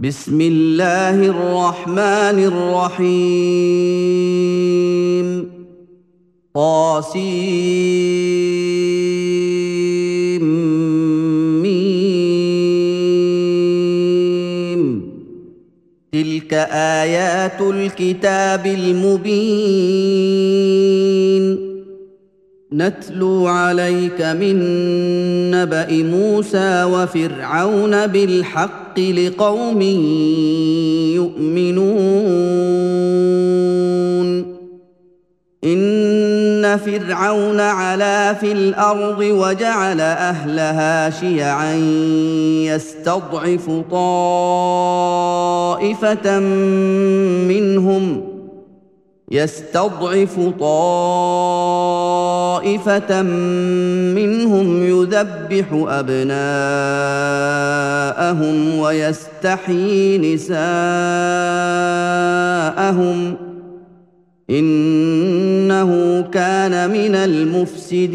بسم الله الرحمن الرحيم. طاسيم. ميم. تلك آيات الكتاب المبين. نتلو عليك من نبأ موسى وفرعون بالحق. لقوم يؤمنون. إن فرعون علا في الأرض وجعل أهلها شيعا يستضعف طائفة منهم يستضعف طائفة منهم يذبح أبناءهم ويستحيي نساءهم. إنه كان من المفسدين.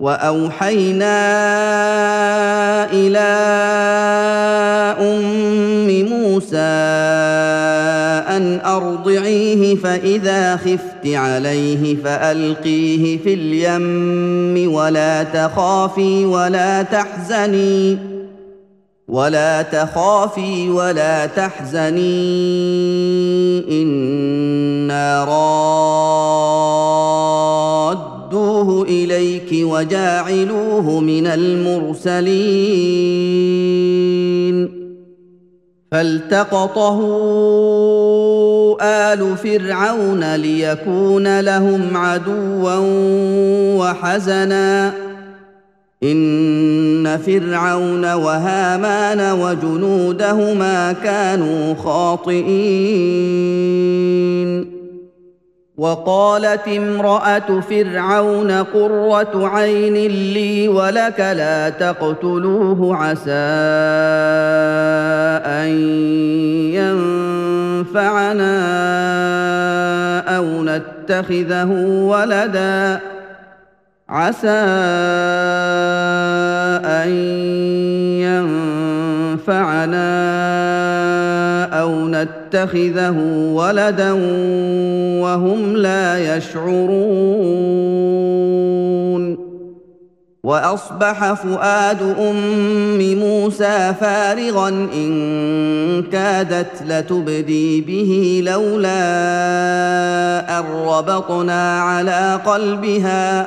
وأوحينا إلى أم موسى أن أرضعيه فإذا خفت عليه فألقيه في اليم ولا تخافي ولا تحزني ولا تخافي ولا تحزني إنا رادوه إليك وجاعلوه من المرسلين. فالتقطه آل فرعون ليكون لهم عدوا وحزنا. إن فرعون وهامان وجنودهما كانوا خاطئين. وقالت امرأة فرعون قرة عين لي ولك لا تقتلوه عسى أن ينفعنا أو نتخذه ولدا عسى أن ينفعنا أو نتخذه ولدا وهم لا يشعرون واصبح فؤاد ام موسى فارغا ان كادت لتبدي به لولا ان ربطنا على قلبها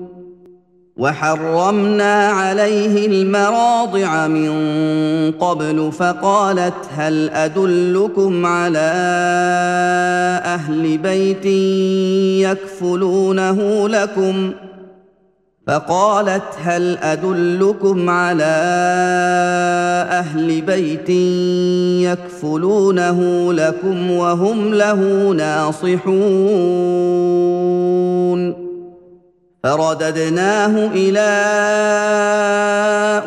وحرمنا عليه المراضع من قبل فقالت هل أدلكم على أهل بيت يكفلونه لكم؟ فقالت هل أدلكم على أهل بيت يكفلونه لكم وهم له ناصحون؟ فرددناه إلى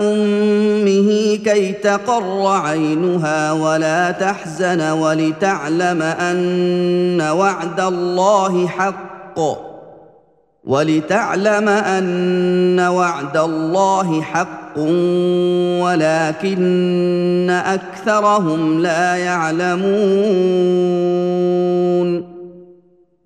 أمه كي تقر عينها ولا تحزن ولتعلم أن وعد الله حق ولتعلم أن وعد الله حق ولكن أكثرهم لا يعلمون.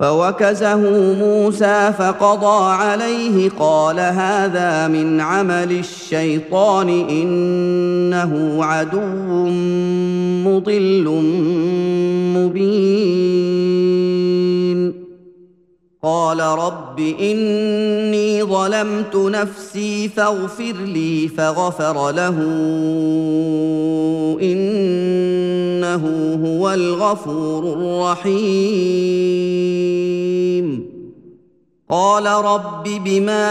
فوكزه موسى فقضى عليه قال هذا من عمل الشيطان إنه عدو مضل مبين. قال رب إني ظلمت نفسي فاغفر لي فغفر له. إنه هو الغفور الرحيم. قال رب بما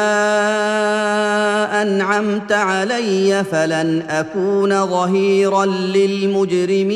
أنعمت علي فلن أكون ظهيرا للمجرمين.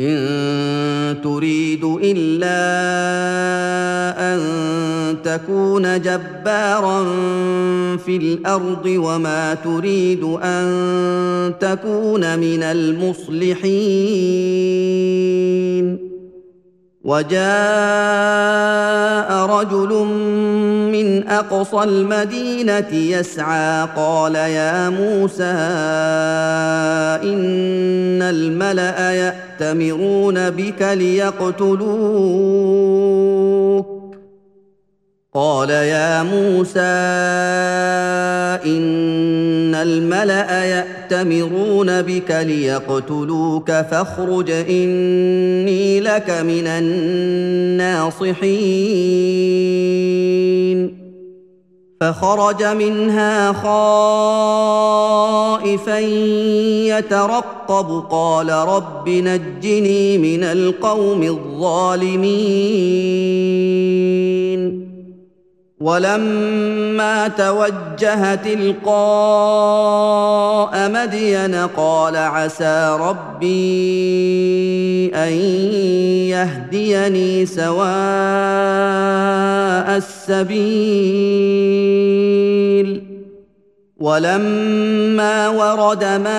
إن تريد إلا أن تكون جبارا في الأرض وما تريد أن تكون من المصلحين. وجاء رجل من أقصى المدينة يسعى قال يا موسى إن الملأ يأتمرون بك ليقتلوك. قال يا موسى إن الملأ يأتمرون بك ليقتلوك فاخرج إني لك من الناصحين. فخرج منها خائفا يترقب. قال رب نجني من القوم الظالمين. ولما توجه تلقاء مدين قال عسى ربي أن يهديني سواء السبيل. ولما ورد ماء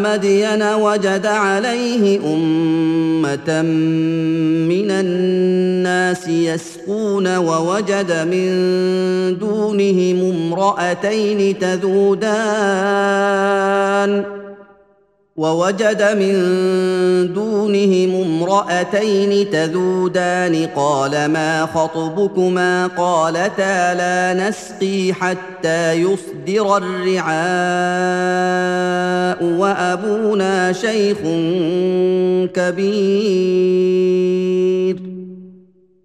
مدين وجد عليه أمة من الناس يسقون ووجد من دونهم امرأتين تذودان ووجد من دونهم امرأتين تذودان قال ما خطبكما قالتا لا نسقي حتى يصدر الرعاء وأبونا شيخ كبير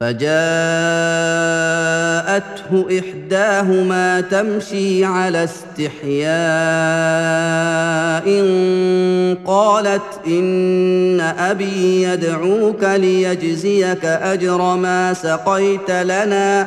فجاءته إحداهما تمشي على استحياء قالت إن أبي يدعوك ليجزيك أجر ما سقيت لنا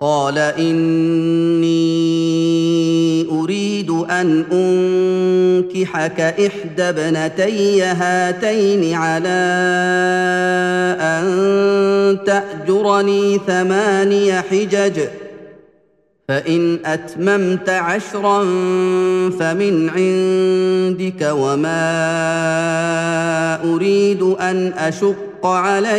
قال إني أريد أن أنكحك إحدى ابنتي هاتين على أن تأجرني ثماني حجج فإن أتممت عشرا فمن عندك وما أريد أن أشق عليك.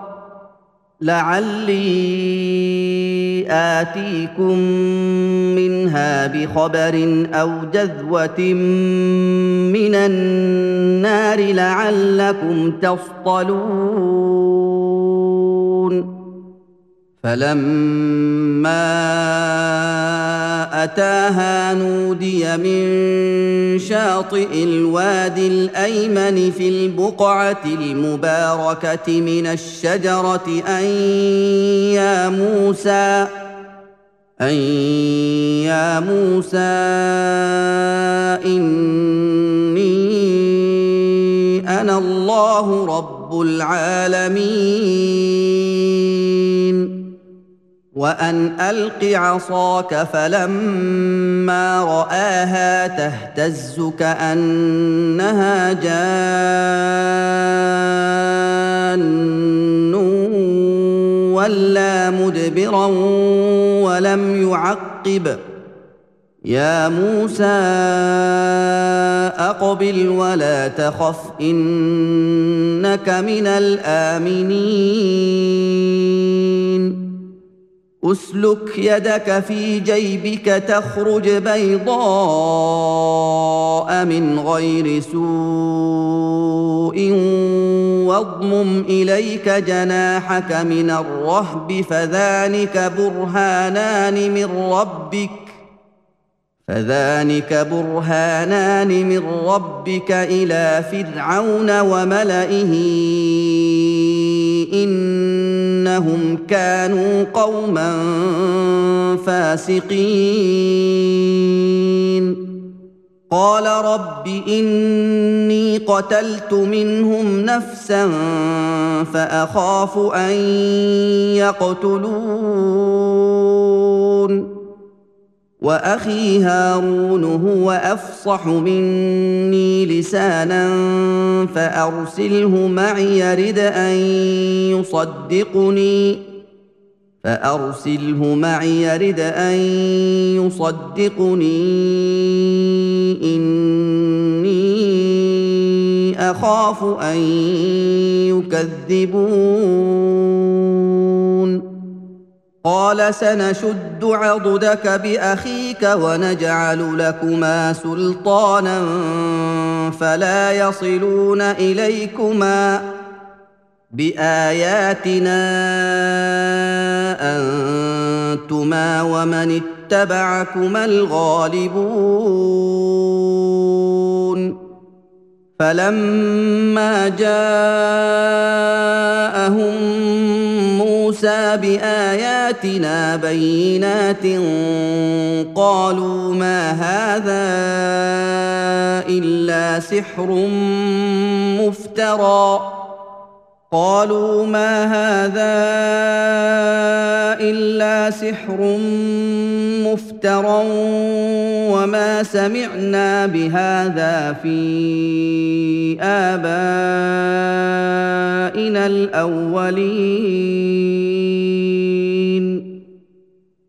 لعلي آتيكم منها بخبر أو جذوة من النار لعلكم تصطلون. فلما أتاها نودي من شاطئ الوادي الأيمن في البقعة المباركة من الشجرة أن يا موسى أن يا موسى إني أنا الله رب العالمين. وأن ألق عصاك فلما رآها تهتز كأنها جان ولا مدبرا ولم يعقب. يا موسى أقبل ولا تخف إنك من الآمنين. اسلك يدك في جيبك تخرج بيضاء من غير سوء واضمم إليك جناحك من الرهب فذلك برهانان من ربك فذلك برهانان من ربك إلى فرعون وملئه. إنهم كانوا قوما فاسقين. قال رب إني قتلت منهم نفسا فأخاف أن يقتلون. وأخي هارون هو أفصح مني لسانا فأرسله معي يرد أن يصدقني فأرسله معي يرد أن يصدقني. إني أخاف أن يكذبون. قال سنشد عضدك بأخيك ونجعل لكما سلطانا فلا يصلون إليكما بآياتنا أنتما ومن اتبعكما الغالبون فلما جاءهم موسى بآياتنا بينات قالوا ما هذا إلا سحر مفترى قالوا ما هذا إلا سحر مفترى وما سمعنا بهذا في آبائنا الأولين.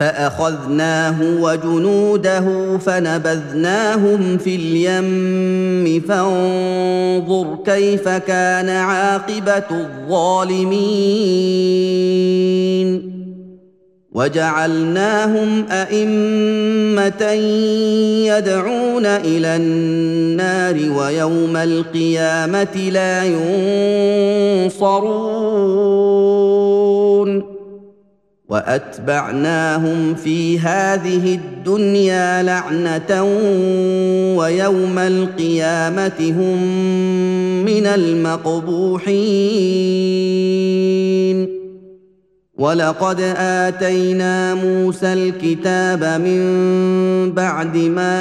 فأخذناه وجنوده فنبذناهم في اليم فانظر كيف كان عاقبة الظالمين. وجعلناهم أئمة يدعون إلى النار ويوم القيامة لا ينصرون. وأتبعناهم في هذه الدنيا لعنة ويوم القيامة هم من المقبوحين. ولقد اتينا موسى الكتاب من بعد ما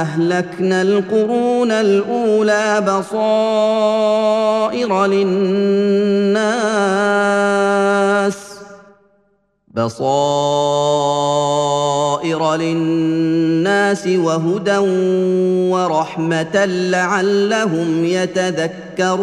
اهلكنا القرون الاولى بصائر للناس بصائر للناس وهدى ورحمه لعلهم يتذكرون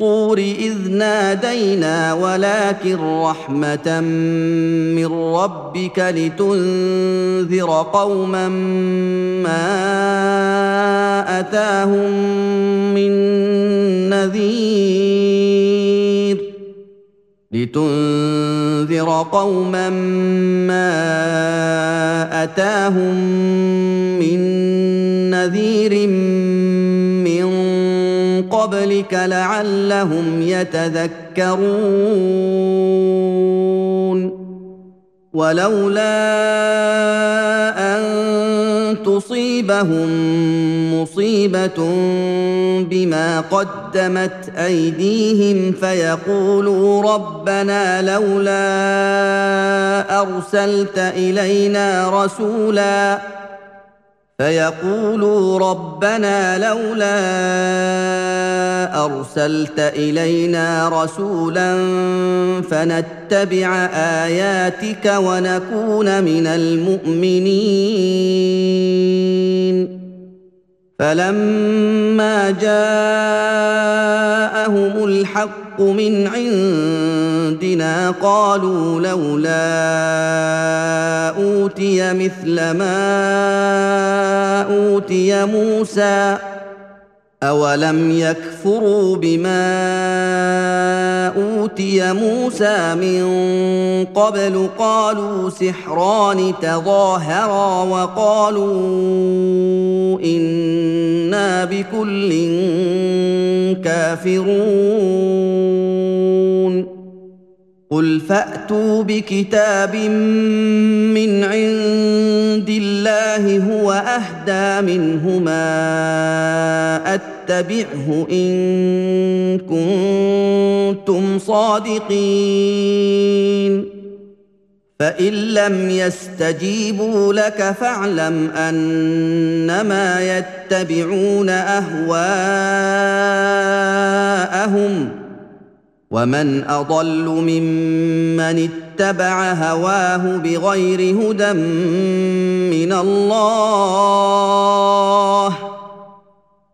الطور إذ نادينا ولكن رحمة من ربك لتنذر قوما ما أتاهم من نذير لتنذر قوما ما أتاهم من نذير قبلك لعلهم يتذكرون. ولولا أن تصيبهم مصيبة بما قدمت أيديهم فيقولوا ربنا لولا أرسلت إلينا رسولا فيقولوا ربنا لولا أرسلت إلينا رسولا فنتبع آياتك ونكون من المؤمنين. فلما جاءهم الحق من عندنا قالوا لولا أوتي مثل ما أوتي موسى اولم يكفروا بما اوتي موسى من قبل قالوا سحران تظاهرا وقالوا أنا بكل كافرون قل فاتوا بكتاب من عند الله هو اهدى منهما اتبعه إن كنتم صادقين. فإن لم يستجيبوا لك فاعلم أنما يتبعون أهواءهم ومن أضل ممن اتبع هواه بغير هدى من الله.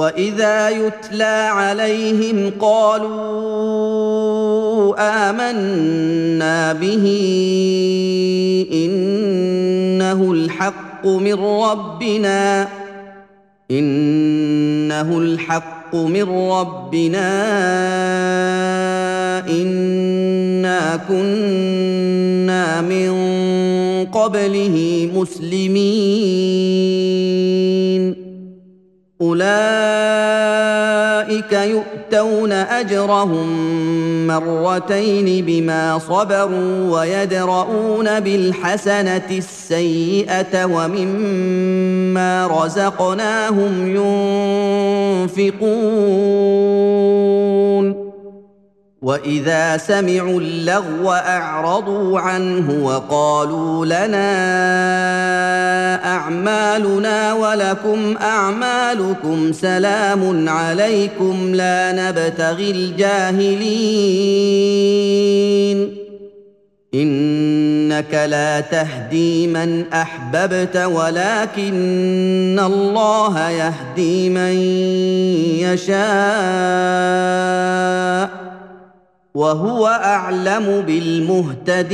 واذا يتلى عليهم قالوا امنا به انه الحق من ربنا انه الحق من ربنا انا كنا من قبله مسلمين أولئك يؤتون أجرهم مرتين بما صبروا ويدرؤون بالحسنة السيئة ومما رزقناهم ينفقون. واذا سمعوا اللغو اعرضوا عنه وقالوا لنا اعمالنا ولكم اعمالكم سلام عليكم لا نبتغي الجاهلين انك لا تهدي من احببت ولكن الله يهدي من يشاء وهو أعلم بالمهتدين.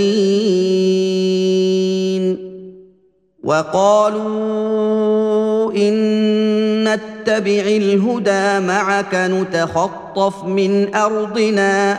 وقالوا إن نتبع الهدى معك نتخطف من أرضنا.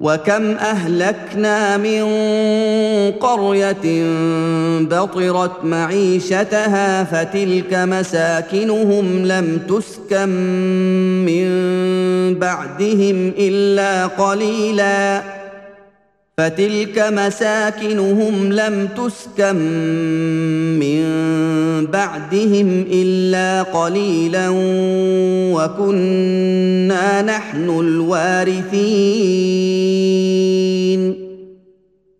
وكم اهلكنا من قريه بطرت معيشتها فتلك مساكنهم لم تسكن من بعدهم الا قليلا فتلك مساكنهم لم تسكن من بعدهم إلا قليلا وكنا نحن الوارثين.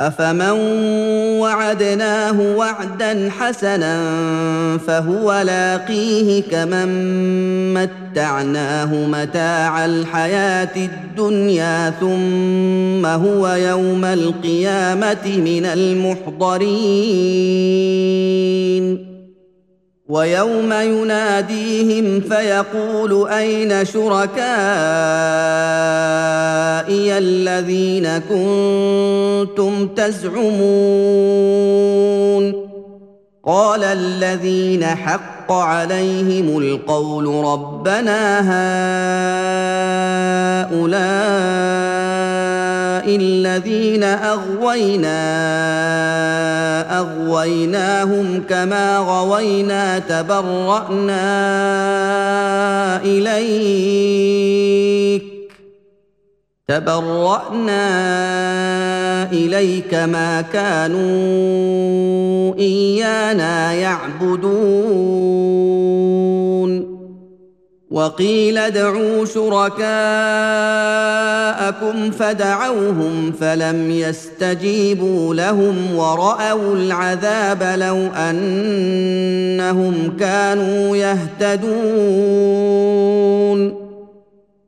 أفمن وعدناه وعدا حسنا فهو لاقيه كمن متعناه متاع الحياة الدنيا ثم هو يوم القيامة من المحضرين. ويوم يناديهم فيقول أين شركائي الذين كنتم تزعمون قال الذين حق عليهم القول ربنا هؤلاء الذين أغوينا أغويناهم كما غوينا تبرأنا إليك. تبرأنا إليك ما كانوا إيانا يعبدون. وقيل ادعوا شركاءكم فدعوهم فلم يستجيبوا لهم ورأوا العذاب لو أنهم كانوا يهتدون.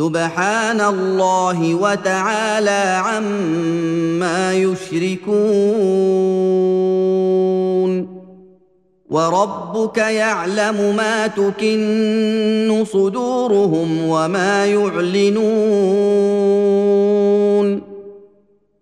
سبحان الله وتعالى عما يشركون وربك يعلم ما تكن صدورهم وما يعلنون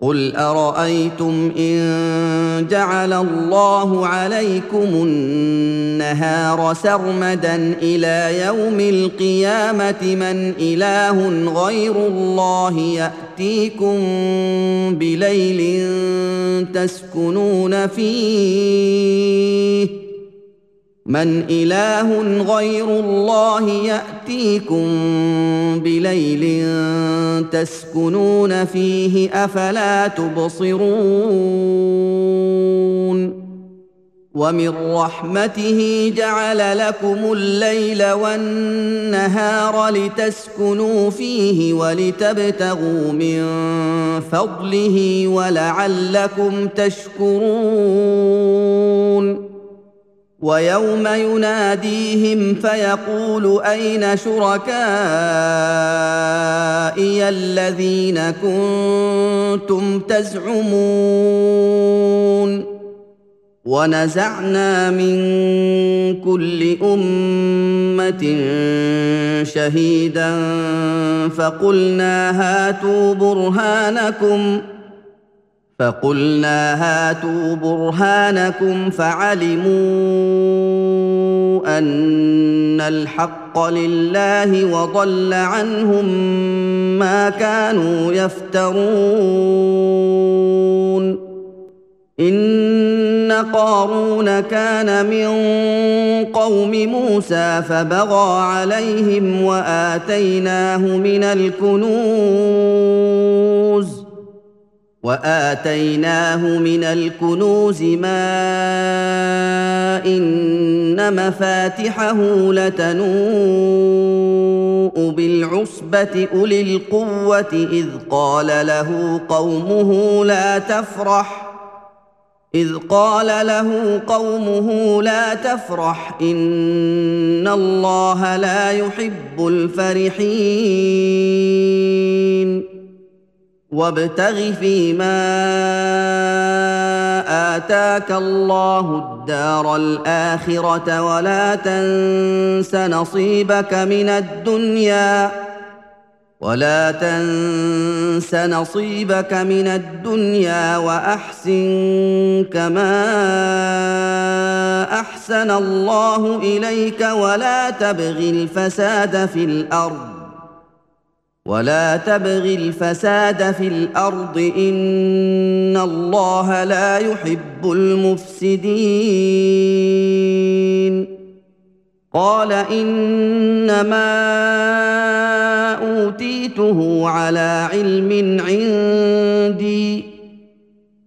قل ارايتم ان جعل الله عليكم النهار سرمدا إلى يوم القيامه من اله غير الله ياتيكم بليل تسكنون فيه من إله غير الله يأتيكم بليل تسكنون فيه أفلا تبصرون ومن رحمته جعل لكم الليل والنهار لتسكنوا فيه ولتبتغوا من فضله ولعلكم تشكرون ويوم يناديهم فيقول أين شركائي الذين كنتم تزعمون؟ ونزعنا من كل أمة شهيدا فقلنا هاتوا برهانكم فقلنا هاتوا برهانكم فعلموا أن الحق لله وضل عنهم ما كانوا يفترون. إن قارون كان من قوم موسى فبغى عليهم وآتيناه من الكنوز. وآتيناه من الكنوز ما إن مفاتحه لتنوء بالعصبة أولي القوة إذ قال له قومه لا تفرح إذ قال له قومه لا تفرح إن الله لا يحب الفرحين. وابتغ فيما آتاك الله الدار الآخرة ولا تنس نصيبك من الدنيا ولا تنس نصيبك من الدنيا وأحسن كما أحسن الله إليك ولا تبغ الفساد في الأرض ولا تبغ الفساد في الأرض ان الله لا يحب المفسدين قال انما اوتيته على علم عندي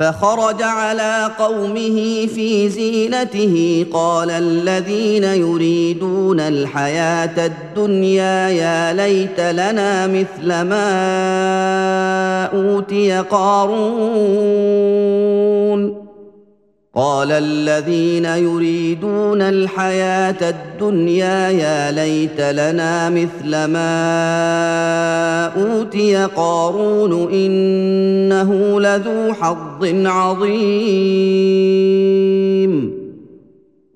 فخرج على قومه في زينته. قال الذين يريدون الحياة الدنيا يا ليت لنا مثل ما أوتي قارون. قال الذين يريدون الحياة الدنيا يا ليت لنا مثل ما أوتي قارون إنه لذو حظ عظيم.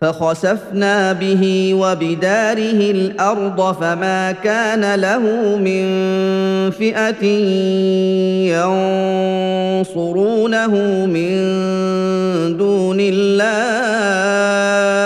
فخسفنا به وبداره الأرض فما كان له من فئة ينصرونه من دون الله.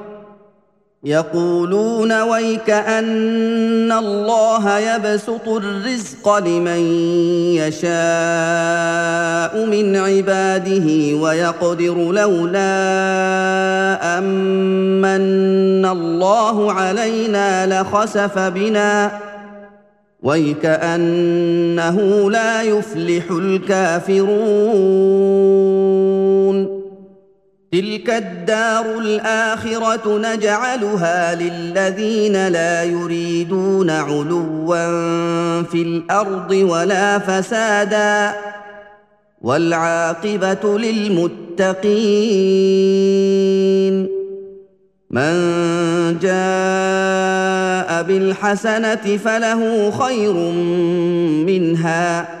يقولون ويك أن الله يبسط الرزق لمن يشاء من عباده ويقدر لولا امن الله علينا لخسف بنا. ويكانه لا يفلح الكافرون. تلك الدار الآخرة نجعلها للذين لا يريدون علوا في الأرض ولا فسادا والعاقبة للمتقين من جاء بالحسنة فله خير منها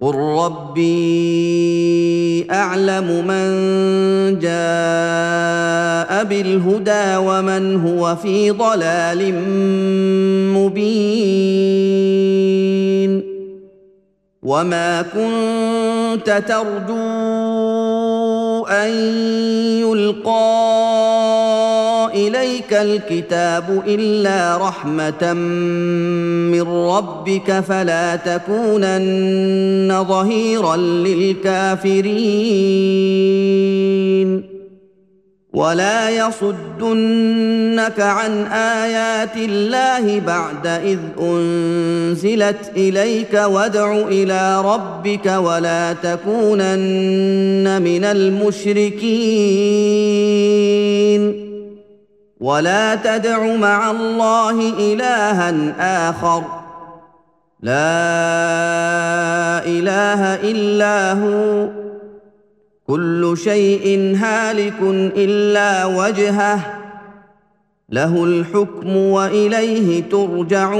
قل ربي اعلم من جاء بالهدى ومن هو في ضلال مبين وما كنت ترجو ان يلقى إليك الكتاب إلا رحمة من ربك فلا تكونن ظهيرا للكافرين. ولا يصدنك عن آيات الله بعد إذ أنزلت إليك وادع إلى ربك ولا تكونن من المشركين. ولا تدع مع الله الها اخر. لا اله الا هو. كل شيء هالك الا وجهه. له الحكم واليه ترجعون.